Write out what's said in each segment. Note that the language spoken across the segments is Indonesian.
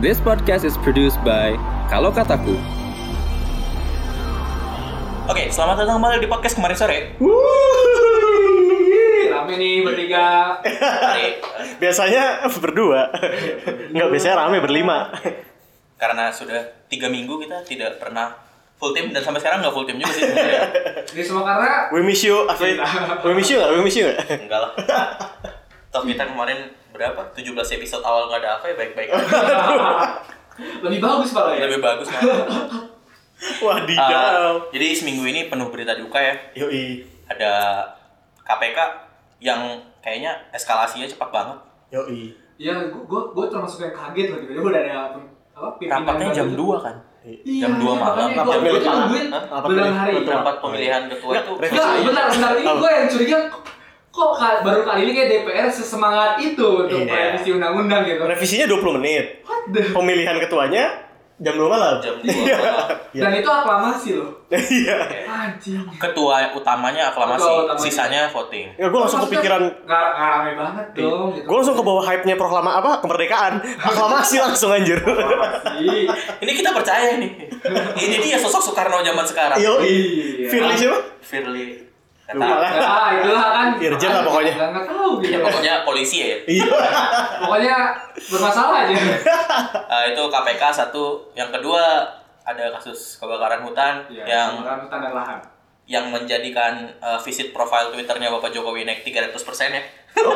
This podcast is produced by Kalau Kataku. Oke, selamat datang kembali di podcast kemarin sore. Rame nih bertiga. Biasanya berdua. Enggak, biasanya rame berlima. karena sudah tiga minggu kita tidak pernah full team dan sampai sekarang nggak full team juga sih sebenarnya. Ini semua karena We miss you, apa? We miss you nggak? We miss you nggak? Enggak lah. Toh kita kemarin berapa? 17 episode awal nggak ada apa ya baik-baik aja. lebih bagus pak ya. Lebih bagus kan. Wadidaw. jadi seminggu ini penuh berita duka ya. Yoi. Ada KPK yang kayaknya eskalasinya cepat banget. Yoi. Iya, gua gua, gua termasuk yang kaget loh tiba-tiba udah ada apa Rapatnya jam itu. 2 kan. Iya, jam 2 malam. Rapat bulan milih hari. Rapat pemilihan ketua itu revisi. Enggak, bentar, bentar ini gua yang curiga kok ka- baru kali ini kayak DPR sesemangat itu untuk Iya. revisi undang-undang gitu. Revisinya 20 menit. What the? Pemilihan ketuanya jam 2 malam. Jam 2 Iya. malam. Iya. Dan itu aklamasi loh. Iya. Anjing. Ketua utamanya aklamasi, Ketua utamanya. sisanya voting. Ya gue langsung kepikiran nggak nggak rame banget dong gitu. Gue langsung ke bawah hype-nya proklama apa? Kemerdekaan. Aklamasi langsung anjir. Aklamasi. Ini kita percaya nih. Ini dia sosok Soekarno zaman sekarang. Yo, Iya. Firly siapa? Firly. Ya, itulah kan. Irjen lah pokoknya. Nggak nggak tahu gitu. Ya, pokoknya polisi ya. Iya. Pokoknya bermasalah aja. Eh, itu KPK satu. Yang kedua ada kasus kebakaran hutan Iya, yang kebakaran hutan dan lahan. yang menjadikan eh, visit profile Twitternya Bapak Jokowi naik 300% ya. Kalau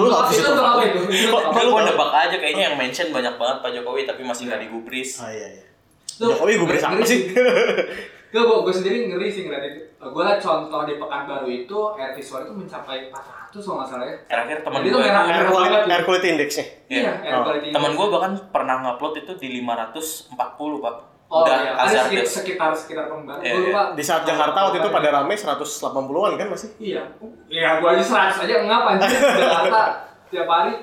lu nggak Itu sih untuk apa itu? Lu Gue nebak aja kayaknya yang mention banyak banget Pak Jokowi tapi masih nggak digubris. Ah iya iya. Tuh, Jokowi gue beri apa sih? Gue gue gue sendiri ngeri sih ngeliat itu. Gue liat contoh di Pekanbaru itu air visual itu mencapai 400 kalau nggak salah ya. Terakhir teman Jadi gue itu merah- Air banget air gitu. quality index-nya. Iya. air Oh. quality. teman gue bahkan pernah ngupload itu di 540 Pak. Oh Udah iya, ada sekitar sekitar sekitar Pekanbaru. Iya, Gue lupa. Di saat Jakarta waktu itu pada rame 180-an kan masih? Iya. Iya, gue aja 100 aja ngap anjir di Jakarta tiap hari.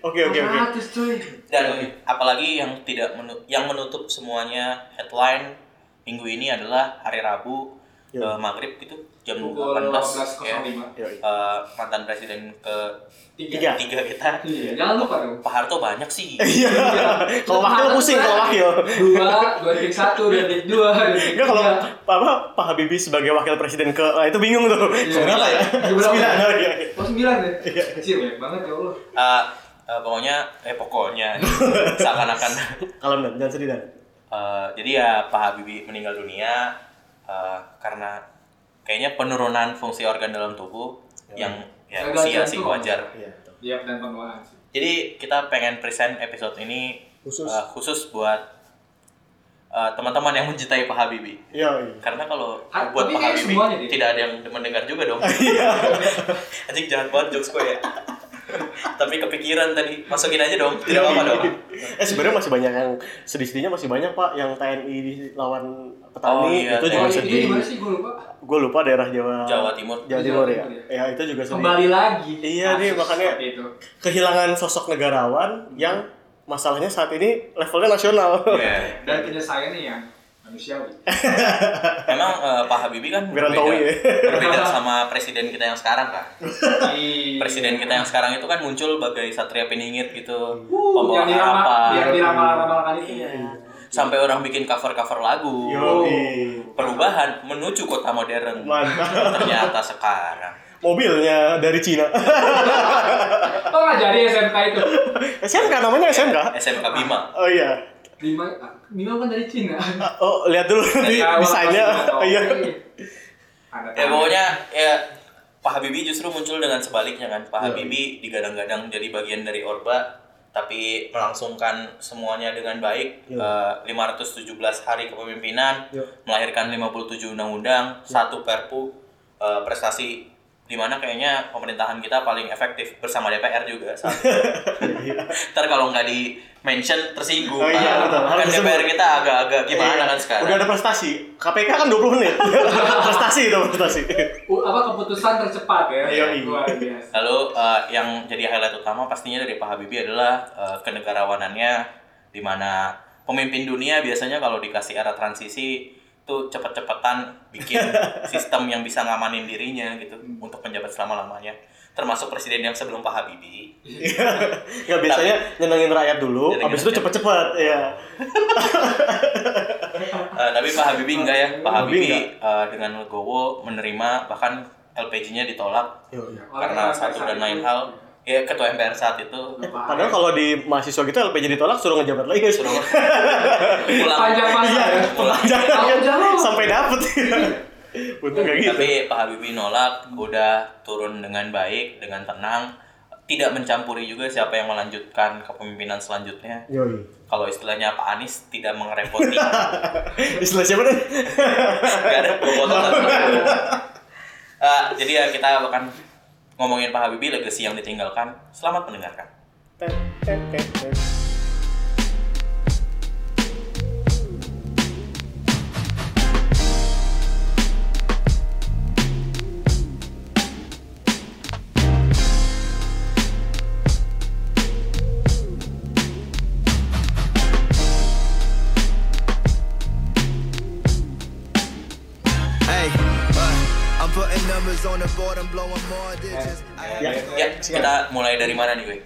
Oke oke oke. 400 cuy. Dan apalagi yang tidak menu- yang menutup semuanya headline minggu ini adalah hari Rabu Ya. eh, maghrib gitu jam Pukul 18 ya. 18.05. Yoi. Eh, mantan presiden ke Tiga. Tiga. tiga kita Iya, jangan lupa dong. Pak Harto banyak sih Iya. Kalau wakil pusing kalau wakil. Dua, dua titik satu, dua titik dua, Enggak kalau apa Pak Habibie sebagai wakil presiden ke nah, itu bingung tuh. Iya. Berapa ya? Sembilan. Oh, iya. Oh sembilan deh. Iya. Kecil banyak banget ya Allah. Eh, eh, pokoknya eh pokoknya seakan-akan Kalau jangan sedih dan. Eh, jadi ya Pak Habibie meninggal dunia eh, karena kayaknya penurunan fungsi organ dalam tubuh Ya. yang ya usia sih wajar Iya. Iya dan penuaan sih. Jadi kita pengen present episode ini Khusus. uh, khusus buat uh, teman-teman yang mencintai Pak Habibie. Iya. iya. Karena kalau Ah, buat Pak Habibie tidak ada yang mendengar juga dong. Iya. Anjing jahat banget jokes gue ya. Tapi kepikiran tadi, masukin aja dong. Tidak apa-apa dong. Eh sebenarnya masih banyak yang sedih-sedihnya masih banyak Pak yang TNI di lawan Oh, petani iya, itu Oh, juga sedih. di mana sih gue lupa. Gue lupa daerah Jawa Jawa Timur. Jawa Jawa Timur ya. Timur, ya. Ya itu juga sedih. Kembali lagi. Iya nih, makanya- itu. Kehilangan sosok negarawan yang masalahnya saat ini levelnya nasional. Iya. Dan penyelesaiannya yang manusiawi. Memang uh, Pak Habibie kan Wirantowi berbeda, ya. berbeda sama presiden kita yang sekarang kan. Presiden kita yang sekarang itu kan muncul bagai satria peningit gitu, Uh, pembawa yang harapan. yang diramal-ramalkan itu. Iya. Sampai orang bikin cover-cover lagu. Yoi. Perubahan menuju kota modern. Mantap. Ternyata sekarang. Mobilnya dari Cina. Oh nggak jadi SMK itu. SMK namanya SMK. SMK Bima. Oh iya. Bima, Bima kan dari Cina. Oh lihat dulu desainnya. pasti Oh, iya. Ya pokoknya ya Pak Habibie justru muncul dengan sebaliknya kan. Pak Habibie digadang-gadang jadi bagian dari Orba tapi melangsungkan semuanya dengan baik. Iya. Eh, 517 hari kepemimpinan, Iya. melahirkan 57 undang-undang, satu perpu, eh, prestasi di mana kayaknya pemerintahan kita paling efektif bersama DPR juga saat itu. Ntar kalau nggak di mention tersinggung Oh iya, kan. betul. Kan disebut. DPR kita agak-agak gimana Iya. kan sekarang Udah ada prestasi. KPK kan 20 menit. prestasi itu prestasi. Apa keputusan tercepat ya? Iya, iya. Luar biasa. Lalu eh, yang jadi highlight utama pastinya dari Pak Habibie adalah eh, kenegarawanannya di mana pemimpin dunia biasanya kalau dikasih era transisi tuh cepet-cepetan bikin sistem yang bisa ngamanin dirinya gitu untuk penjabat selama-lamanya. termasuk presiden yang sebelum Pak Habibie. Nggak biasanya nyenengin rakyat dulu, Nyenengin habis itu cepet-cepet. Iya. Eh, tapi Pak Habibie enggak ya. Pak Habibie Habibie eh, dengan legowo menerima bahkan LPG-nya ditolak Yo, iya. karena satu dan lain hal. Ya ketua MPR saat itu Padahal kalau di mahasiswa gitu LPG ditolak suruh ngejabat lagi guys. suruh pulang. Panjang masa ya. Jauh. sampai dapet. Untung kayak gitu. Tapi Pak Habibie nolak, udah turun dengan baik, dengan tenang, tidak mencampuri juga siapa yang melanjutkan kepemimpinan selanjutnya. Yoi. Kalau istilahnya Pak Anies tidak mengerepoti, Istilah siapa nih? nggak ada. Eh, jadi ya kita akan ngomongin Pak Habibie, legacy yang ditinggalkan. Selamat mendengarkan. Dari mana nih, Wei?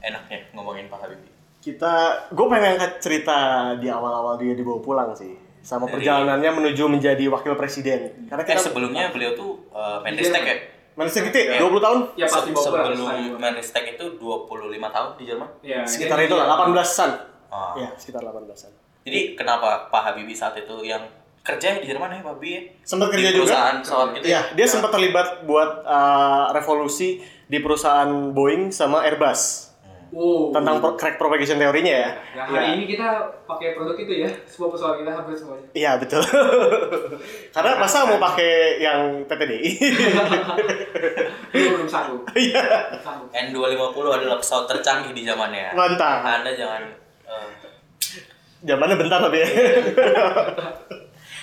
Enaknya ngomongin Pak Habibie. kita gue pengen angkat cerita di awal-awal dia dibawa pulang sih sama Dari- perjalanannya menuju menjadi wakil presiden karena Eh kita sebelumnya beliau tuh uh, Menristek ya? Manusia gitu ya? 20 tahun? Ya pasti Se- bawa pulang. sebelum Menristek itu 25 tahun di Jerman. Ya, Sekitar itu lah, 18-an. Ah. Ya, sekitar 18-an. Jadi kenapa Pak Habibie saat itu yang kerja di Jerman ya Pak Habibie ya? Sempat Di kerja juga. perusahaan pesawat gitu Iya, dia sempat terlibat buat uh, revolusi di perusahaan Boeing sama Airbus Wow. tentang pro- crack propagation teorinya ya. Nah, hari ini kita pakai produk itu ya, semua pesawat kita hampir semuanya. Iya betul. Karena masa mau pakai yang PTDI? Belum satu. Iya. Belum satu. N250 adalah pesawat tercanggih di zamannya. Mantap. Anda jangan eh, Zamannya bentar tapi ya.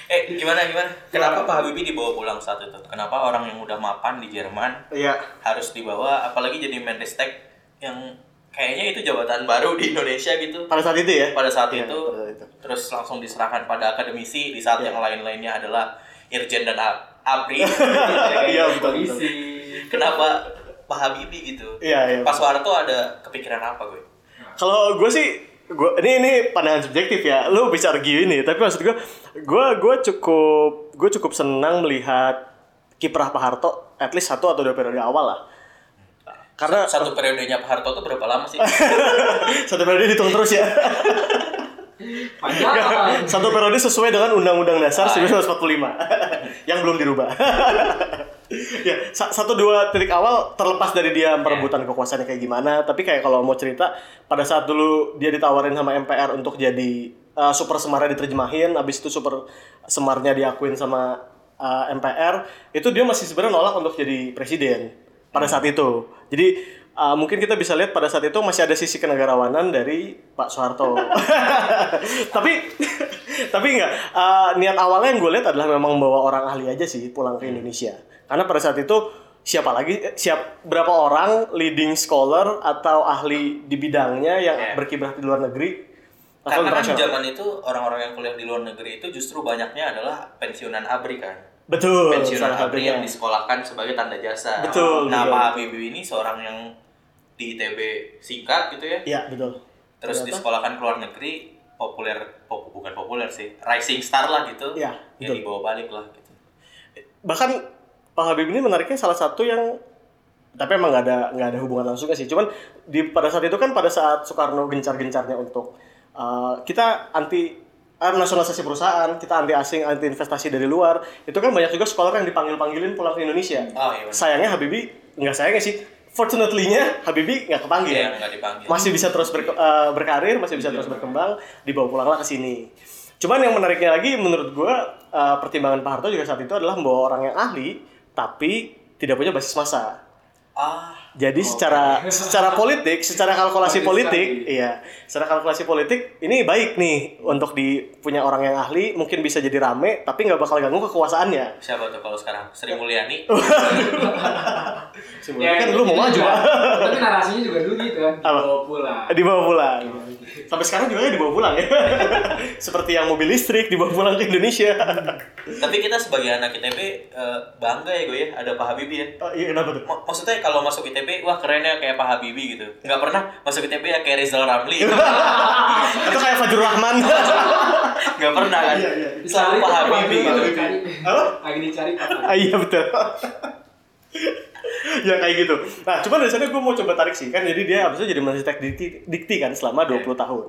eh gimana gimana? Kenapa Pak Habibie dibawa pulang saat itu? Kenapa orang yang udah mapan di Jerman Iya. harus dibawa apalagi jadi Menristek yang kayaknya itu jabatan baru di Indonesia gitu. Pada saat itu ya. pada saat Iya, itu pada saat itu. terus langsung diserahkan pada akademisi di saat Iya. yang lain-lainnya adalah Irjen dan Apri. Iya betul. betul. Polisi. Kenapa Pak Habibie gitu? Iya, iya. Pak Soeharto ada kepikiran apa gue? Kalau gue sih gue ini ini pandangan subjektif ya. Lu bisa argue ini, tapi maksud gue gue gue cukup gue cukup senang melihat kiprah Pak Harto at least satu atau dua periode awal lah. Karena Satu periodenya Pak Harto tuh berapa lama sih? satu periode dihitung terus ya. Panjang. Satu periode sesuai dengan Undang-Undang Dasar Ah, iya. 1945 yang belum dirubah. ya, sa- satu dua titik awal terlepas dari dia perebutan kekuasaannya kayak gimana, tapi kayak kalau mau cerita pada saat dulu dia ditawarin sama MPR untuk jadi uh, super semarnya diterjemahin, habis itu super semarnya diakuin sama uh, MPR, itu dia masih sebenarnya nolak untuk jadi presiden pada saat itu. Jadi uh, mungkin kita bisa lihat pada saat itu masih ada sisi kenegarawanan dari Pak Soeharto. tapi tapi enggak uh, niat awalnya yang gue lihat adalah memang membawa orang ahli aja sih pulang ke Indonesia. Karena pada saat itu siapa lagi eh, siap berapa orang leading scholar atau ahli di bidangnya yang Iya. berkiprah di luar negeri Karena kan zaman itu orang-orang yang kuliah di luar negeri itu justru banyaknya adalah pensiunan ABRI kan. Betul, pensiunan ABRI yang disekolahkan sebagai tanda jasa. Betul, Nah, betul. Pak Habibie ini seorang yang di ITB singkat gitu ya. Iya, betul. Terus Ternyata- disekolahkan ke luar negeri, populer, pop, bukan populer sih, rising star lah gitu. Iya, Ya betul. dibawa balik lah gitu. bahkan Pak Habibie ini menariknya salah satu yang tapi emang nggak ada nggak ada hubungan langsungnya sih cuman di pada saat itu kan pada saat Soekarno gencar-gencarnya untuk uh, kita anti uh, nasionalisasi perusahaan kita anti asing anti investasi dari luar itu kan banyak juga scholar yang dipanggil panggilin pulang ke Indonesia Oh, iya sayangnya Habibie nggak sayangnya sih fortunately-nya Habibie nggak kepanggil Iya, dipanggil. masih bisa terus berke- eh, berkarir, masih bisa terus berkembang, dibawa pulanglah ke sini. Cuman yang menariknya lagi menurut gua eh, pertimbangan Pak Harto juga saat itu adalah membawa orang yang ahli tapi tidak punya basis massa. Ah, Jadi secara secara politik, secara kalkulasi politik, sekali. iya, secara kalkulasi politik ini baik nih untuk di punya orang yang ahli, mungkin bisa jadi rame, tapi nggak bakal ganggu kekuasaannya. siapa tuh kalau sekarang? Sri Mulyani. Sebenarnya kan lu mau maju. Pak. Tapi narasinya juga dulu gitu kan. Dibawa pulang. dibawa pulang. Sampai sekarang juga ya dibawa pulang ya. Seperti yang mobil listrik dibawa pulang ke Indonesia. Tapi kita sebagai anak ITB eh, bangga ya gue ya ada Pak Habibie ya. Oh, iya kenapa tuh? Mak- Maksudnya kalau masuk ITB, wah keren ya kayak Pak Habibie gitu. Nggak pernah masuk ITB ya kayak Rizal Ramli. Atau kayak Fajrul Rahman. Nggak pernah kan. Iya, iya. Selalu Pak Habibie gitu. Lagi dicari. Apa? Lagi dicari apa? Ah, iya betul. ya kayak gitu. Nah, cuman dari sana gue mau coba tarik sih kan jadi dia habis itu jadi Menristek dikti, dikti kan selama 20 tahun.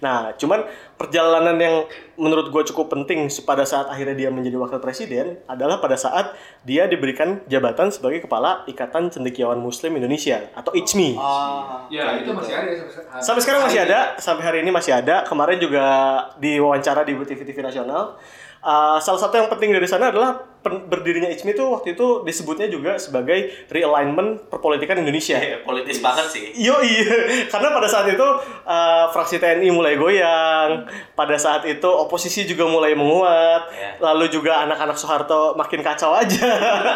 Nah, cuman perjalanan yang menurut gue cukup penting pada saat akhirnya dia menjadi wakil presiden adalah pada saat dia diberikan jabatan sebagai kepala Ikatan Cendekiawan Muslim Indonesia atau ICMI. Ya, itu masih ada ya sampai sekarang. Sampai sekarang masih ada, sampai hari ini masih ada. Kemarin juga diwawancara di TV-TV nasional. Uh, salah satu yang penting dari sana adalah berdirinya ICMI itu waktu itu disebutnya juga sebagai realignment perpolitikan Indonesia. Iya, politis banget sih. Yo iya, karena pada saat itu uh, fraksi TNI mulai goyang, pada saat itu oposisi juga mulai menguat, Iya. lalu juga anak-anak Soeharto makin kacau aja,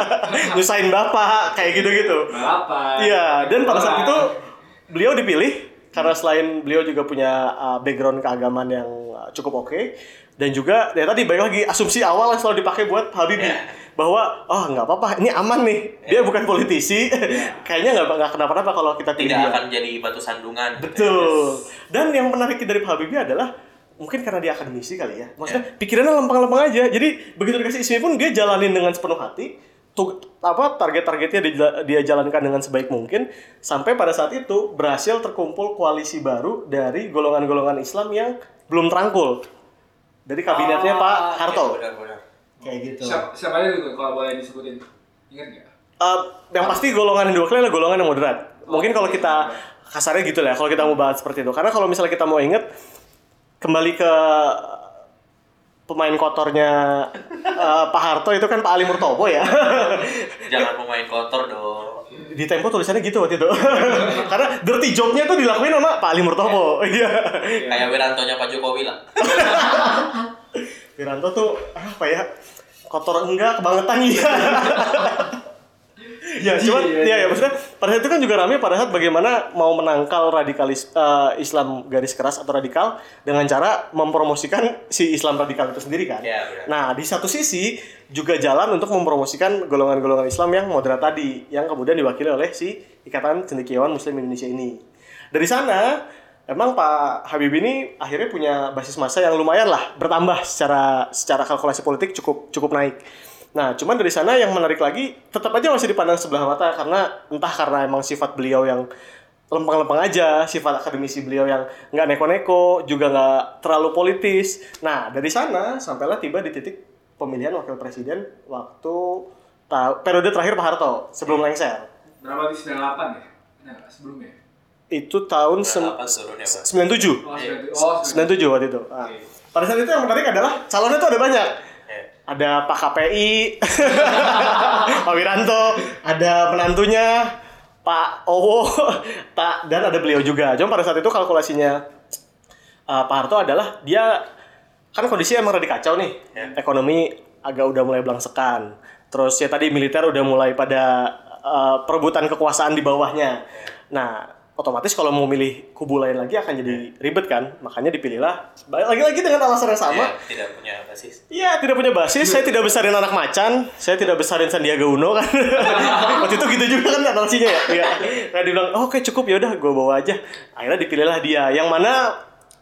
nyusahin bapak kayak gitu-gitu. Balapan. Iya, dan pada saat itu beliau dipilih karena selain beliau juga punya uh, background keagamaan yang uh, cukup oke dan juga ya tadi baik lagi asumsi awal yang selalu dipakai buat Habibie Iya. bahwa oh nggak apa-apa ini aman nih. Dia bukan politisi. Kayaknya nggak nggak kenapa-napa kalau kita Tidak dia. akan jadi batu sandungan. betul. Dan yang menarik dari Pak Habibie adalah mungkin karena dia akademisi kali ya. Maksudnya pikirannya lempeng-lempeng aja. Jadi begitu dikasih ISMI pun dia jalanin dengan sepenuh hati. Tuh apa target-targetnya dia, dia jalankan dengan sebaik mungkin. Sampai pada saat itu berhasil terkumpul koalisi baru dari golongan-golongan Islam yang belum terangkul dari kabinetnya Pak Harto Iya, benar-benar. kayak gitu Siapa, siapa aja gitu kalau boleh disebutin? Ingat nggak? Eh, yang pasti golongan yang diwakili adalah golongan yang moderat. Mungkin kalau kita kasarnya gitu lah, ya, kalau kita mau bahas seperti itu. Karena kalau misalnya kita mau inget kembali ke pemain kotornya eh, Pak Harto itu kan Pak Ali Murtopo ya. Jangan pemain kotor dong. Di Tempo tulisannya gitu waktu itu. Karena dirty job-nya tuh dilakuin sama Pak Ali Murtopo. Iya. Kayak Wirantonya Pak Jokowi lah. Wiranto tuh apa ya? Kotor enggak, kebangetan iya. Ya, cuman ya, ya maksudnya pada saat itu kan juga rame pada saat bagaimana mau menangkal radikalis eh, Islam garis keras atau radikal dengan cara mempromosikan si Islam radikal itu sendiri kan. Iya, benar. Nah, di satu sisi juga jalan untuk mempromosikan golongan-golongan Islam yang moderat tadi yang kemudian diwakili oleh si Ikatan Cendekiawan Muslim Indonesia ini. Dari sana Emang Pak Habibie ini akhirnya punya basis massa yang lumayan lah bertambah secara secara kalkulasi politik cukup cukup naik. Nah, cuman dari sana yang menarik lagi tetap aja masih dipandang sebelah mata karena entah karena emang sifat beliau yang lempeng-lempeng aja, sifat akademisi beliau yang nggak neko-neko, juga nggak terlalu politis. Nah, dari sana sampailah tiba di titik pemilihan wakil presiden waktu ta- periode terakhir Pak Harto sebelum lengser. Berapa di 98 ya? Nah, sebelumnya. Itu tahun sem- Berapa turun ya, Pak? 97. Oh, 97. Oh, 97 waktu itu. Nah, pada saat itu yang menarik adalah calonnya tuh ada banyak. Ada Pak KPI, Pak Wiranto, ada menantunya Pak Owo, tak dan ada beliau juga. Cuma pada saat itu kalkulasinya uh, Pak Harto adalah dia kan kondisi emang rada kacau nih. Ya. Ekonomi agak udah mulai belangsekan. Terus ya tadi militer udah mulai pada uh, perebutan kekuasaan di bawahnya. Nah, otomatis kalau mau milih kubu lain lagi akan jadi ribet kan. Makanya dipilihlah lagi-lagi dengan alasan yang sama. Iya, tidak punya basis. Iya, tidak punya basis. Saya tidak besarin anak macan. Saya tidak besarin Sandiaga Uno kan. Waktu itu gitu juga kan analoginya ya. Iya. Nah, dia bilang, oh, oke cukup ya udah, gue bawa aja. Akhirnya dipilihlah dia. Yang mana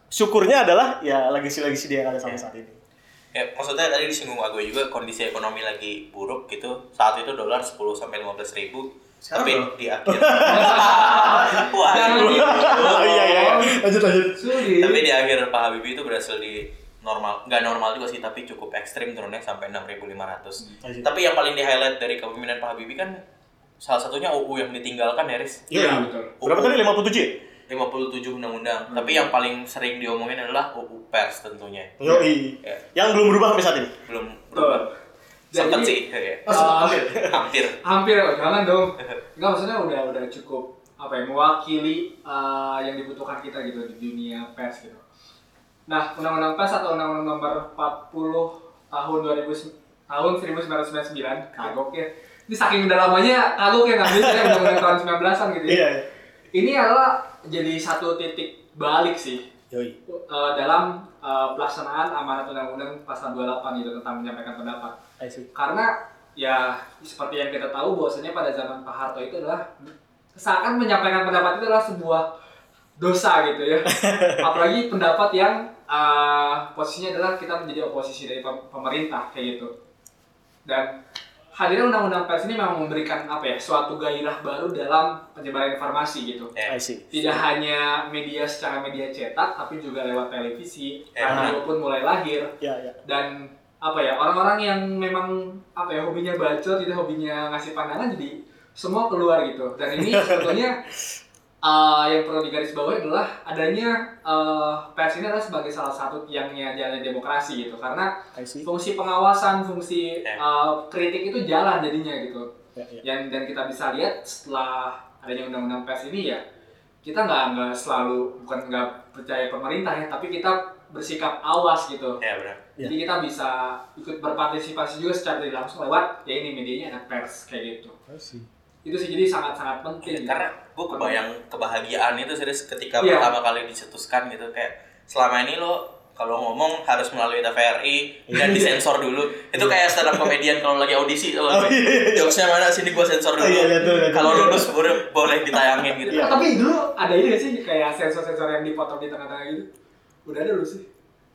syukurnya adalah ya legasi-legasi dia yang ada sampai saat ini. Ya, maksudnya tadi disinggung Agoy juga kondisi ekonomi lagi buruk gitu. Saat itu dolar 10 sampai 15 ribu. Sekarang tapi di akhir Wah, aduh. Oh iya iya. Lanjut lanjut. Sulit. tapi di akhir Pak Habibie itu berhasil di normal nggak normal juga sih tapi cukup ekstrim turunnya sampai 6.500 Lanjut. tapi yang paling di highlight dari kepemimpinan Pak Habibie kan salah satunya UU yang ditinggalkan ya Riz Iya, betul. Berapa tadi 57 ya? 57 undang-undang tapi yang paling sering diomongin adalah UU pers tentunya Yoi. Ya, Yang belum berubah sampai saat ini. belum Betul. Sempet Jadi- sih ya. Ah, hampir hampir oh, jangan dong nggak maksudnya udah udah cukup apa ya mewakili uh, yang dibutuhkan kita gitu di dunia pers gitu nah undang-undang pers atau undang-undang nomor 40 tahun 2000 tahun 1999 kagok ya ini saking udah lamanya kagok ya ngambil saya undang-undang tahun 19an gitu ya Iya. ini adalah jadi satu titik balik sih Yoi. eh, dalam eh, pelaksanaan amanat undang-undang pasal 28 gitu tentang menyampaikan pendapat. Karena ya seperti yang kita tahu bahwasanya pada zaman Pak Harto itu adalah seakan menyampaikan pendapat itu adalah sebuah dosa gitu ya. Apalagi pendapat yang eh, posisinya adalah kita menjadi oposisi dari pem- pemerintah kayak gitu. Dan hadirnya undang-undang pers ini memang memberikan apa ya suatu gairah baru dalam penyebaran informasi gitu. I see. tidak hanya media secara media cetak tapi juga lewat televisi radio pun mulai lahir Ya, ya. dan apa ya orang-orang yang memang apa ya hobinya bacot gitu hobinya ngasih pandangan jadi semua keluar gitu. Dan ini sebetulnya uh, yang perlu digarisbawahi adalah adanya uh, pers ini adalah sebagai salah satu tiangnya jalan demokrasi gitu. Karena fungsi pengawasan fungsi uh, kritik itu jalan jadinya gitu. Ya. yang dan kita bisa lihat setelah adanya undang-undang pers ini ya kita nggak nggak selalu bukan nggak percaya pemerintah ya tapi kita bersikap awas gitu. Ya benar. Ya. jadi kita bisa ikut berpartisipasi juga secara tidak langsung lewat ya ini medianya ada pers kayak gitu itu sih jadi sangat sangat penting gitu. Karena gue kebayang kebahagiaan itu serius ketika Iya. pertama kali dicetuskan gitu kayak selama ini lo kalau ngomong harus melalui TVRI dan disensor dulu. Itu kayak stand up komedian kalau lagi audisi tuh. Oh, iya, iya. Jokesnya mana sini gue sensor dulu. Oh, iya, dulu, lihat Kalau lulus boleh, boleh ditayangin gitu. Ah, tapi dulu ada ini sih kayak sensor-sensor yang dipotong di tengah-tengah gitu udah ada dulu sih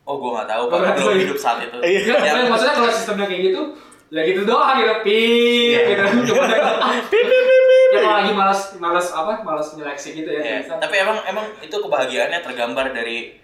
Oh gue nggak tahu, Oh, Pak. belum tahu. hidup saat itu. Iya. Ya, maksudnya- maksudnya kalau sistemnya kayak gitu, ya gitu doang gitu, pip, Iya. gitu. Cuma pip, pip, pip, Ya kalau lagi malas, malas apa, malas nyeleksi gitu ya, bisa. Tapi emang emang itu kebahagiaannya tergambar dari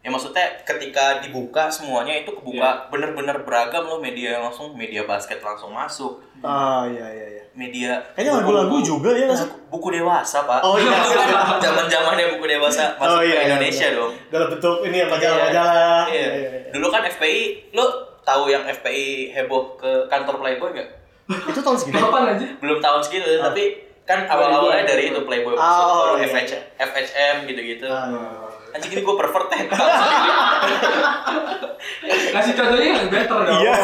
ya maksudnya ketika dibuka semuanya itu kebuka bener-bener beragam loh media langsung media basket langsung masuk Ah, iya, iya, iya. Media Kayaknya lagu-lagu juga ya, nggak sih? buku, buku dewasa pak Oh, iya. zaman zamannya buku dewasa masuk Oh, iya, ke iya, Indonesia betul. dong Dalam bentuk ini ya majalah-majalah. iya. Iya, iya, iya. dulu kan FPI lo tahu yang FPI heboh ke kantor Playboy nggak Itu tahun segini. Kapan aja? belum tahun segitu Ah. tapi kan awal-awalnya dari itu Playboy Oh, masuk baru iya. FH, FHM gitu-gitu Ah. Anjing ini gue pervert ya Kasih contohnya yang better dong. Iya.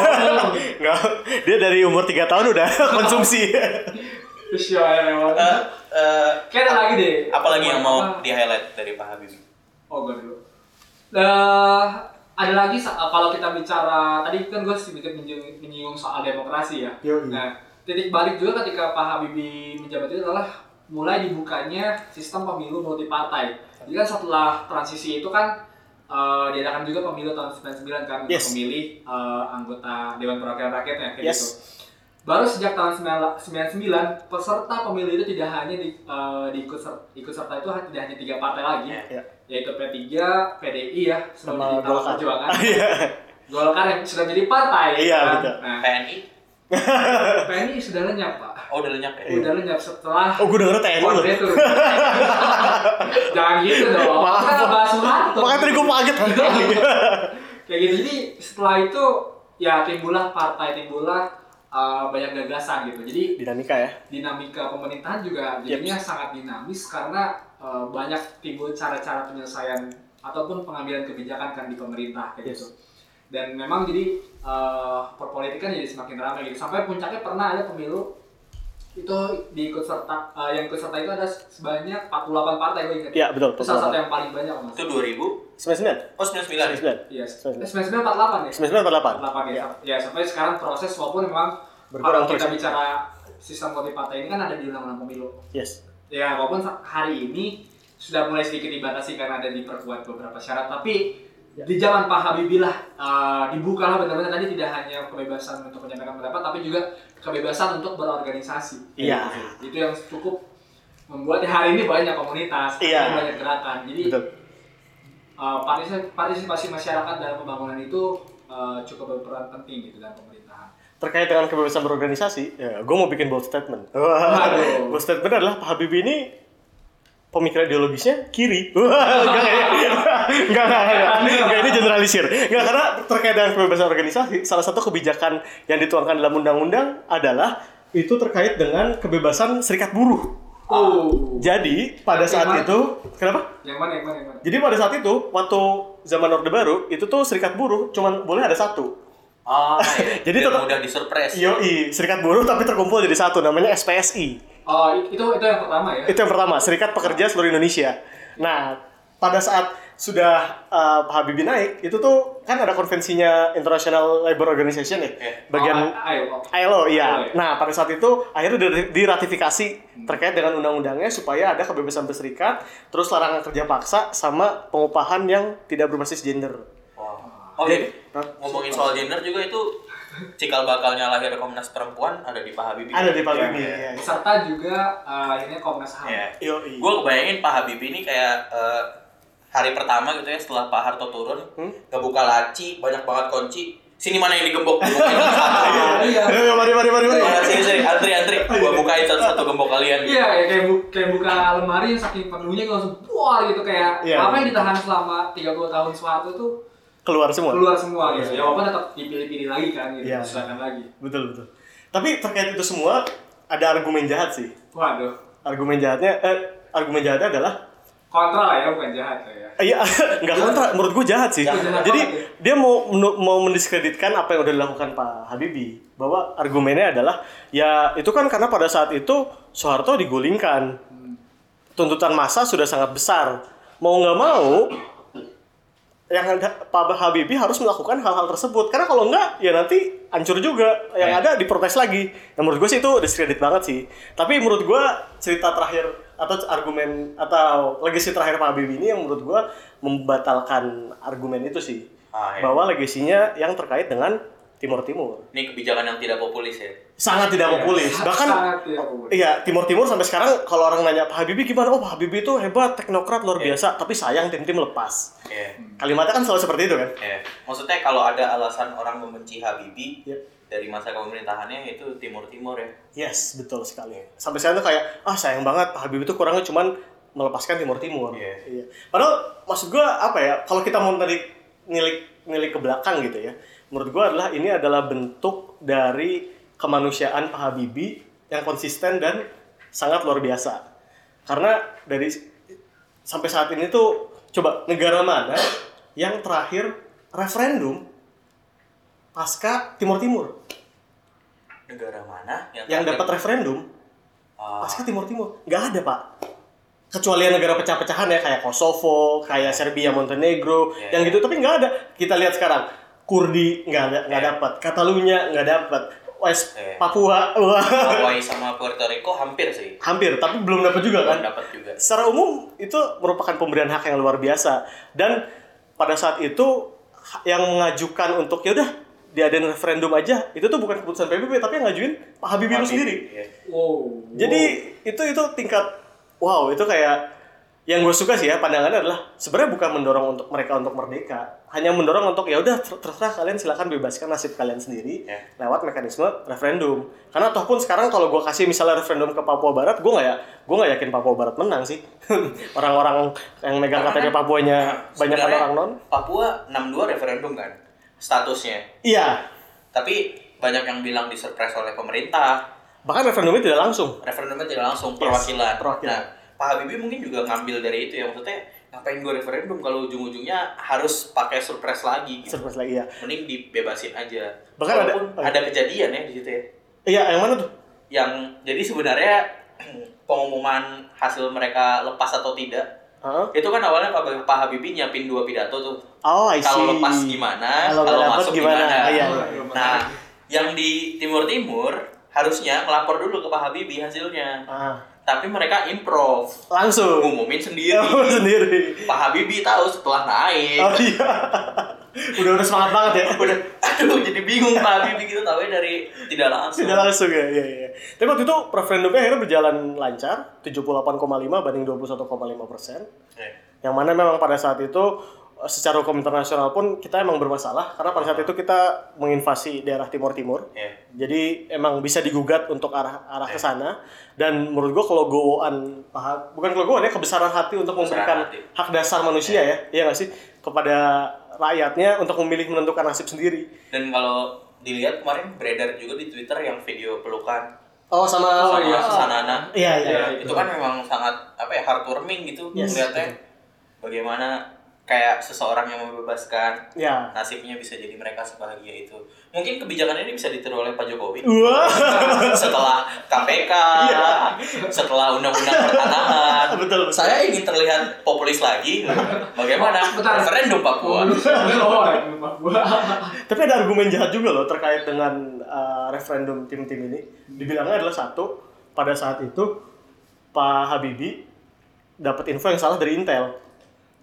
Nggak, dia dari umur 3 tahun udah konsumsi. Terus ya, emang. Eh, eh, Kayak ada lagi deh. apalagi yang mau Apa? di highlight dari Pak Habibie Oh, gue dulu. Eh, ada lagi kalau kita bicara tadi kan gue sedikit menyinggung, soal demokrasi ya. Yoi. Nah, titik balik juga ketika Pak Habibie menjabat itu adalah mulai dibukanya sistem pemilu multi partai. Jadi kan setelah transisi itu kan eh, diadakan juga pemilu tahun 99 kan untuk Yes. memilih eh, anggota Dewan Perwakilan Rakyatnya kayak Yes. gitu. Baru sejak tahun 99 peserta pemilu itu tidak hanya di, eh, diikut ser- ikut serta itu tidak hanya tiga partai lagi, Iya. yaitu P3, PDI ya, Sama sebelum Golkar. Perjuangan. Iya. Golkar yang sudah jadi partai. Iya, kan? betul. Nah, PNI PNI sudah lenyap pak. Oh udah lenyap ya Udah lenyap setelah Oh, gue denger TNI loh. Jangan gitu dong. Maaf. Kita ngebahas Soeharto. Makanya tadi gue kaget. Kayak gitu. Jadi setelah itu ya timbullah partai, timbullah uh, banyak gagasan gitu. Jadi Dinamika ya. dinamika pemerintahan juga jadinya sangat dinamis karena uh, banyak timbul cara-cara penyelesaian ataupun pengambilan kebijakan kan di pemerintah kayak Yes. gitu. Dan memang jadi uh, perpolitikan jadi semakin ramai gitu. Sampai puncaknya pernah ada pemilu itu diikut serta uh, yang ikut serta itu ada sebanyak 48 partai gue ingat. Iya, betul. Itu salah satu yang paling banyak nggak itu salah. 2000 99. oh 99 99. Iya. Sembilan. Eh, 99 48 ya. 99 48. 48 ya. Ya sampai sekarang proses walaupun memang Berkurang kalau kita terus. bicara sistem multi partai ini kan ada di undang-undang pemilu. Yes. Ya, walaupun hari ini sudah mulai sedikit dibatasi karena ada diperkuat beberapa syarat, tapi Ya. di zaman Pak Habibie lah uh, dibukalah benar-benar tadi tidak hanya kebebasan untuk menyampaikan pendapat, tapi juga kebebasan untuk berorganisasi. Iya. Gitu. Itu yang cukup membuat ya hari ini banyak komunitas, Iya. banyak gerakan. Jadi Betul. uh, partisipasi, masyarakat dalam pembangunan itu uh, cukup berperan penting gitu dalam pemerintahan. Terkait dengan kebebasan berorganisasi, ya, gue mau bikin bold statement. Bold statement adalah Pak Habibie ini pemikiran ideologisnya kiri. Enggak, enggak, enggak, enggak, enggak, enggak, ini generalisir. Enggak, karena terkait dengan kebebasan organisasi, salah satu kebijakan yang dituangkan dalam undang-undang adalah itu terkait dengan kebebasan serikat buruh. Oh. Jadi pada saat Yang mana? itu, kenapa? Yang mana yang mana yang mana? Jadi pada saat itu, waktu zaman Orde Baru, itu tuh serikat buruh cuman boleh ada satu. oh iya Jadi tetap- mudah disurprise Yoi, serikat buruh tapi terkumpul jadi satu, namanya SPSI. Oh, itu itu yang pertama ya. Itu yang pertama, Serikat Pekerja Seluruh Indonesia. Nah, pada saat sudah uh, Habibie naik, itu tuh kan ada konvensinya International Labour Organization ya, Iya. bagian Oh, ayo. ILO, iya. ILO, ya. Nah, pada saat itu akhirnya di- diratifikasi terkait dengan undang-undangnya supaya ada kebebasan berserikat, terus larangan kerja paksa sama pengupahan yang tidak berbasis gender. Wah. Oh jadi ngomongin soal gender juga itu cikal bakalnya lahir Komnas Perempuan ada di Pak Habibie. Ada di Pak Iya, Habibie. iya. iya. Serta juga eh, akhirnya Komnas HAM. Iya. Yoi. Gue kebayangin Pak Habibie ini kayak eh, hari pertama gitu ya setelah Pak Harto turun, Hmm? ngebuka laci, banyak banget kunci. Sini mana yang digembok? Iya. Ayo, mari, mari, mari, mari. Ya, sini, sini, antri, antri. Gua bukain satu-satu gembok kalian. Iya, ya, kayak, bu kayak buka lemari yang saking penuhnya gue langsung buar gitu kayak Iya. apa yang ditahan selama 30 tahun Soeharto itu Keluar semua. keluar semua gitu. Ya walaupun tetap dipilih-pilih lagi kan gitu, Iya. silakan lagi. Betul, betul. Tapi terkait itu semua ada argumen jahat sih. Waduh, Argumen jahatnya eh argumen jahatnya adalah kontra ya bukan jahat ya. Iya, nggak kontra. Menurut gue jahat sih. Jahat Jadi banget dia mau mau mendiskreditkan apa yang udah dilakukan Pak Habibie. Bahwa argumennya adalah ya itu kan karena pada saat itu Soeharto digulingkan. Tuntutan massa sudah sangat besar. Mau nggak mau yang ada Pak Habibie harus melakukan hal-hal tersebut karena kalau enggak ya nanti hancur juga yang Ya. ada diprotes lagi. Nah, menurut gue sih itu diskredit banget sih. Tapi menurut gue cerita terakhir atau argumen atau legasi terakhir Pak Habibie ini yang menurut gue membatalkan argumen itu sih. Ah, iya. Bahwa legasinya yang terkait dengan Timur Timur Ini kebijakan yang tidak populis ya. sangat tidak Iya, populis. sangat- Bahkan sangat tidak populis. Iya, Timur Timur sampai sekarang kalau orang nanya Pak Habibie gimana? Oh, Pak Habibie itu hebat, teknokrat luar Iya. biasa, tapi sayang tim-tim lepas. Iya. Kalimatnya kan selalu seperti itu kan? Iya. Maksudnya kalau ada alasan orang membenci Habibie Iya. dari masa pemerintahannya itu Timur-Timur ya. Yes, betul sekali. Sampai sekarang tuh kayak, ah sayang banget Pak Habibie itu kurangnya cuman melepaskan Timur Timur. Iya. Padahal maksud gua apa ya? Kalau kita mau tadi nilik nilik ke belakang gitu ya, menurut gua adalah ini adalah bentuk dari kemanusiaan Pak Habibie yang konsisten dan sangat luar biasa. Karena dari sampai saat ini tuh coba negara mana yang terakhir referendum pasca Timur Timur? Negara mana yang, yang dapat referendum Ah, pasca Timur Timur? Nggak ada pak. Kecuali negara pecah-pecahan ya kayak Kosovo kayak Serbia Montenegro Iya. yang gitu. Tapi nggak ada. Kita lihat sekarang Kurdi nggak ada nggak Iya. dapat. Catalunya nggak dapat West Iya. Papua wah Hawaii sama Puerto Rico hampir sih. hampir tapi belum dapat juga kan dapat juga. secara umum itu merupakan pemberian hak yang luar biasa dan pada saat itu yang mengajukan untuk ya udah diadain referendum aja itu tuh bukan keputusan PBB tapi yang ngajuin Pak Habibie itu sendiri Iya. Wow. jadi itu itu tingkat wow itu kayak yang gue suka sih ya pandangannya adalah sebenarnya bukan mendorong untuk mereka untuk merdeka hanya mendorong untuk ya udah ter- terserah kalian silakan bebaskan nasib kalian sendiri Ya. lewat mekanisme referendum karena ataupun sekarang kalau gue kasih misalnya referendum ke Papua Barat gue nggak ya gue nggak yakin Papua Barat menang sih orang-orang yang megang KTP kan, Papuanya banyak orang non Papua 62 referendum kan statusnya. iya Tapi banyak yang bilang disurprise oleh pemerintah. bahkan referendumnya tidak langsung Referendumnya tidak langsung Yes, perwakilan. perwakilan. Nah, Pak Habibie mungkin juga ngambil dari itu ya maksudnya ngapain gue referendum kalau ujung-ujungnya harus pakai surprise lagi gitu. surprise lagi ya Mending dibebasin aja. Bahkan ada- Walaupun ada, kejadian ya di situ ya. iya yang mana tuh Yang jadi sebenarnya pengumuman hasil mereka lepas atau tidak Hah? itu kan awalnya Pak, Pak Habibie nyiapin dua pidato tuh oh I see kalau lepas gimana Kalau masuk gimana? gimana, Iya, iya. nah yang di Timur Timur harusnya melapor dulu ke Pak Habibie hasilnya ah, tapi mereka improv langsung ngumumin sendiri Oh, sendiri Pak Habibie tahu setelah naik Oh iya. udah udah semangat banget ya. udah aduh jadi bingung Pak Habibie gitu tahu dari tidak langsung Tidak langsung ya, iya iya. Tapi waktu itu referendumnya akhirnya berjalan lancar, 78,5 banding 21,5 persen. Eh, Yang mana memang pada saat itu secara hukum internasional pun kita emang bermasalah karena pada saat itu kita menginvasi daerah Timur Timur. ya. Jadi emang bisa digugat untuk arah arah ke sana dan menurut gua kalau gowoan Pak- bukan kalau ya kebesaran hati untuk Kebesaran memberikan hati. hak dasar manusia ya, iya nggak sih kepada rakyatnya untuk memilih menentukan nasib sendiri. dan kalau dilihat kemarin beredar juga di Twitter yang video pelukan Oh sama Oh, sama iya. Sanana Iya iya. Ya, itu kan memang sangat apa ya heartwarming gitu Yes, melihatnya bagaimana kayak seseorang yang membebaskan Ya. nasibnya bisa jadi mereka sebahagia itu. Mungkin kebijakan ini bisa ditiru oleh Pak Jokowi. Wah. setelah KPK, Iya. setelah undang-undang pertanahan. Betul, betul. Saya ingin terlihat populis lagi. Bagaimana? Bentar. Referendum Papua. Oh, referendum Papua. Tapi ada argumen jahat juga loh terkait dengan uh, referendum tim-tim ini. Dibilangnya adalah satu, pada saat itu Pak Habibie dapat info yang salah dari Intel.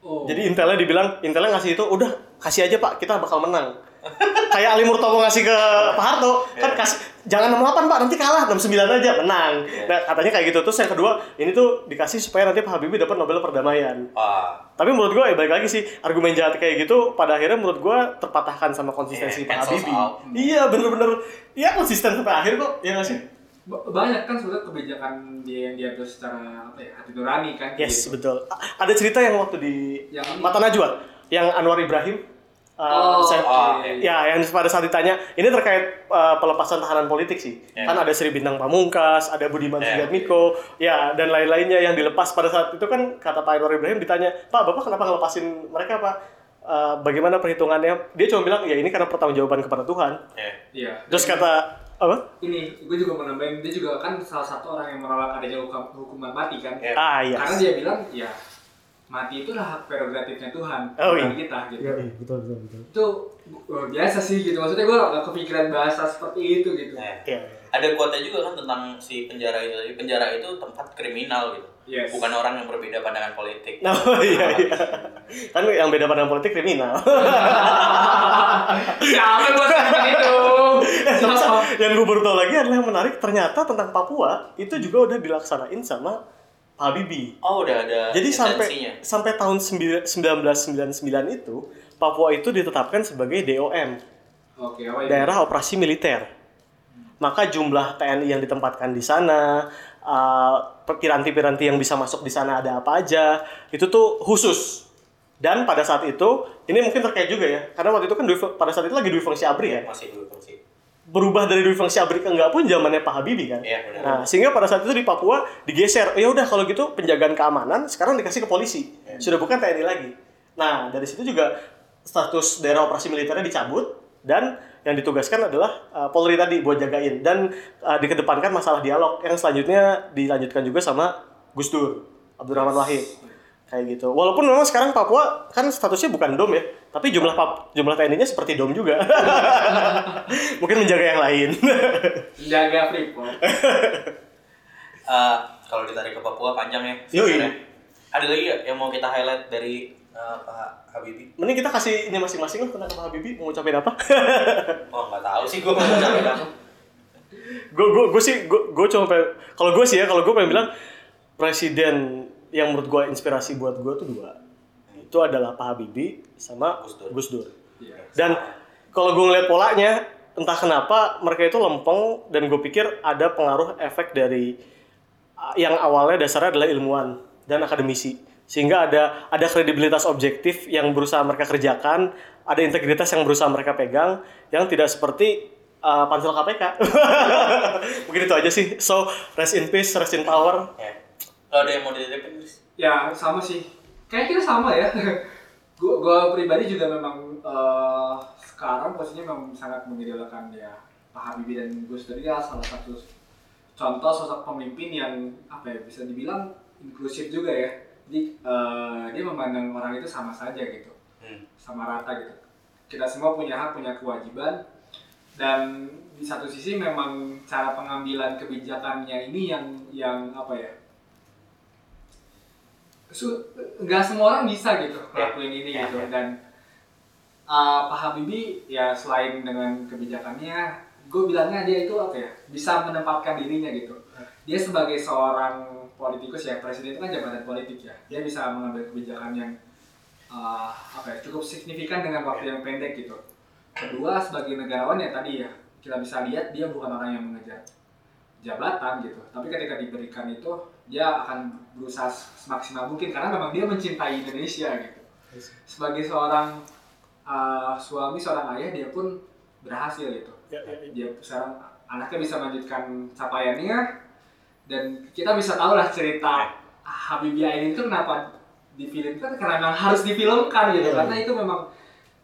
Oh. Jadi Intelnya dibilang, Intelnya ngasih itu, udah kasih aja Pak, kita bakal menang. Kayak Ali Murtomo ngasih ke Pak Harto, kan kasih jangan 68 Pak, nanti kalah 69 aja menang. Nah, katanya kayak gitu. Terus yang kedua, ini tuh dikasih supaya nanti Pak Habibie dapat Nobel perdamaian. Wah, Tapi menurut gue ya balik lagi sih argumen jahat kayak gitu pada akhirnya menurut gue terpatahkan sama konsistensi Iya, Pak Habibie. Iya bener-bener ya konsisten sampai akhir kok ya nggak sih? Ba- banyak kan sebenarnya kebijakan dia yang diambil secara apa ya hati nurani kan Yes gitu. betul. A- Ada cerita yang waktu di Yang ini. Mata Najwa yang Anwar Ibrahim. uh, Oh, saya- oh. Ya, yang pada saat ditanya, ini terkait uh, pelepasan tahanan politik sih. Ya. Kan ada Sri Bintang Pamungkas, ada Budiman Ya. Sujatmiko, ya dan lain-lainnya yang dilepas pada saat itu kan kata Pak Anwar Ibrahim ditanya, Pak, Bapak kenapa ngelepasin mereka, Pak? Uh, bagaimana perhitungannya? Dia cuma bilang, ya ini karena pertanggungjawaban kepada Tuhan. ya. Iya. Terus kata apa? ini gue juga mau nambahin dia juga kan salah satu orang yang menolak adanya hukum, hukuman mati kan. Ya. Ah iya. Karena dia bilang ya mati itu hak prerogatifnya Tuhan Oh, bukan iya. kita gitu. betul betul betul. Itu luar biasa sih gitu. Maksudnya gue gak kepikiran bahasa seperti itu gitu. Ya. Iya. Ada kuotnya juga kan tentang si penjara itu. Penjara itu tempat kriminal gitu. Yes. Bukan orang yang berbeda pandangan politik. Nah, oh, iya iya. Kan yang beda pandang politik kriminal. Siapa sebutin itu? Yang gue baru tahu lagi adalah yang menarik ternyata tentang Papua itu juga udah dilaksanain sama Pak Habibie. Oh, udah ada Jadi sampai sampai tahun sembil- 1999 itu Papua itu ditetapkan sebagai DOM, Oke, daerah operasi militer. Maka jumlah TNI yang ditempatkan di sana, uh, piranti-piranti yang bisa masuk di sana ada apa aja, itu tuh khusus. Dan pada saat itu, ini mungkin terkait juga ya, karena waktu itu kan Dwi- pada saat itu lagi Dwi Fungsi Abri ya, Masih dulu fungsi. berubah dari Dwi Fungsi Abri ke enggak pun zamannya Pak Habibie kan. Benar. Nah, sehingga pada saat itu di Papua digeser. Ya udah kalau gitu penjagaan keamanan sekarang dikasih ke polisi. Iya. Sudah bukan TNI lagi. Nah, dari situ juga status daerah operasi militernya dicabut dan yang ditugaskan adalah uh, Polri tadi buat jagain dan uh, dikedepankan masalah dialog yang selanjutnya dilanjutkan juga sama Gus Dur, Abdurrahman Wahid. Kayak gitu. Walaupun memang sekarang Papua kan statusnya bukan dom ya, tapi jumlah pap, jumlah TNI-nya seperti dom juga. Mungkin menjaga yang lain. Jaga Freeport. Eh, kalau ditarik ke Papua panjang ya. Yoi. Ada lagi ya yang mau kita highlight dari eh, Pak Habibie? Mending kita kasih ini masing-masing lah tentang Pak Habibie mau ngucapin apa? Oh nggak tahu sih gue mau ngucapin apa. gue gue gue sih gue gue cuma pengen kalau gue sih ya kalau gue pengen bilang presiden yang menurut gue inspirasi buat gue tuh dua itu adalah Pak Habibie sama Gus Dur. Gus Dur. Iya. Dan kalau gue ngeliat polanya entah kenapa mereka itu lempeng dan gue pikir ada pengaruh efek dari yang awalnya dasarnya adalah ilmuwan dan akademisi sehingga ada ada kredibilitas objektif yang berusaha mereka kerjakan ada integritas yang berusaha mereka pegang yang tidak seperti uh, pansel KPK mungkin itu aja sih so rest in peace rest in power Ya. Kalau ada yang mau dititipin, Chris? Ya sama sih. Kayak kita sama ya. gua, gua pribadi juga memang eh, sekarang posisinya memang sangat mengidolakan ya Pak Habibie dan Gus Dur ya salah satu contoh sosok pemimpin yang apa ya bisa dibilang inklusif juga ya. Jadi eh, dia memandang orang itu sama saja gitu, Hmm. sama rata gitu. Kita semua punya hak, punya kewajiban dan di satu sisi memang cara pengambilan kebijakannya ini yang yang apa ya su- nggak semua orang bisa gitu ngelakuin ini Ya, gitu ya. dan uh, Pak Habibie ya selain dengan kebijakannya gue bilangnya dia itu apa ya bisa menempatkan dirinya gitu dia sebagai seorang politikus ya presiden itu kan jabatan politik ya. Dia bisa mengambil kebijakan yang uh, apa ya cukup signifikan dengan waktu yang pendek gitu. Kedua sebagai negarawan ya tadi ya kita bisa lihat dia bukan orang yang mengejar jabatan gitu. Tapi ketika diberikan itu dia akan berusaha semaksimal mungkin karena memang dia mencintai Indonesia gitu. Sebagai seorang uh, suami seorang ayah dia pun berhasil gitu. Ya, ya, ya. dia sekarang anaknya bisa melanjutkan capaiannya dan kita bisa tahu lah cerita Habibie Ainun itu kenapa difilmkan karena memang harus difilmkan gitu karena itu memang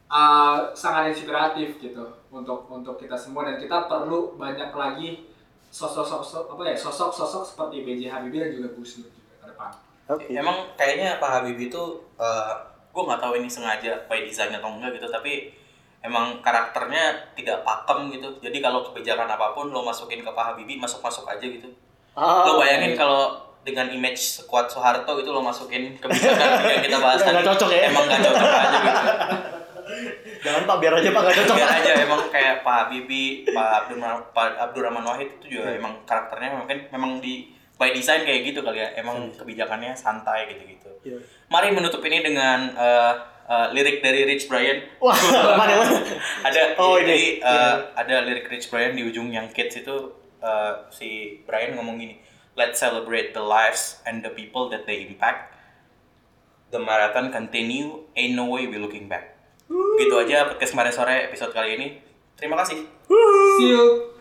uh, sangat inspiratif gitu untuk untuk kita semua dan kita perlu banyak lagi sosok-sosok apa ya sosok-sosok seperti B.J. Habibie dan juga Gus Dur juga ke depan. Oke. Emang kayaknya Pak Habibie itu eh gue nggak tahu ini sengaja by design atau enggak gitu tapi emang karakternya tidak pakem gitu. Jadi kalau kebijakan apa pun lo masukin ke Pak Habibie masuk-masuk aja gitu. Ah, lo bayangin kalau dengan image sekuat Soeharto itu lo masukin kebijakan yang kita bahas tadi, cocok ya? Emang nggak cocok aja gitu. Jangan Pak biar aja Pak nggak cocok. Biar aja emang kayak Pak Habibie, Pak Abdul Pak Abdurrahman Wahid itu juga emang karakternya mungkin memang di by design kayak gitu kali ya. Emang kebijakannya santai gitu-gitu. Iya. Mari menutup ini dengan eh, eh, lirik dari Rich Brian. Wah, mana ada Oh, jadi ini. eh, ada lirik Rich Brian di ujung yang kids itu eh, si Brian ngomong gini, let's celebrate the lives and the people that they impact. The marathon continue, ain't no way we looking back. Gitu aja podcast kemarin sore episode kali ini. Terima kasih. See you.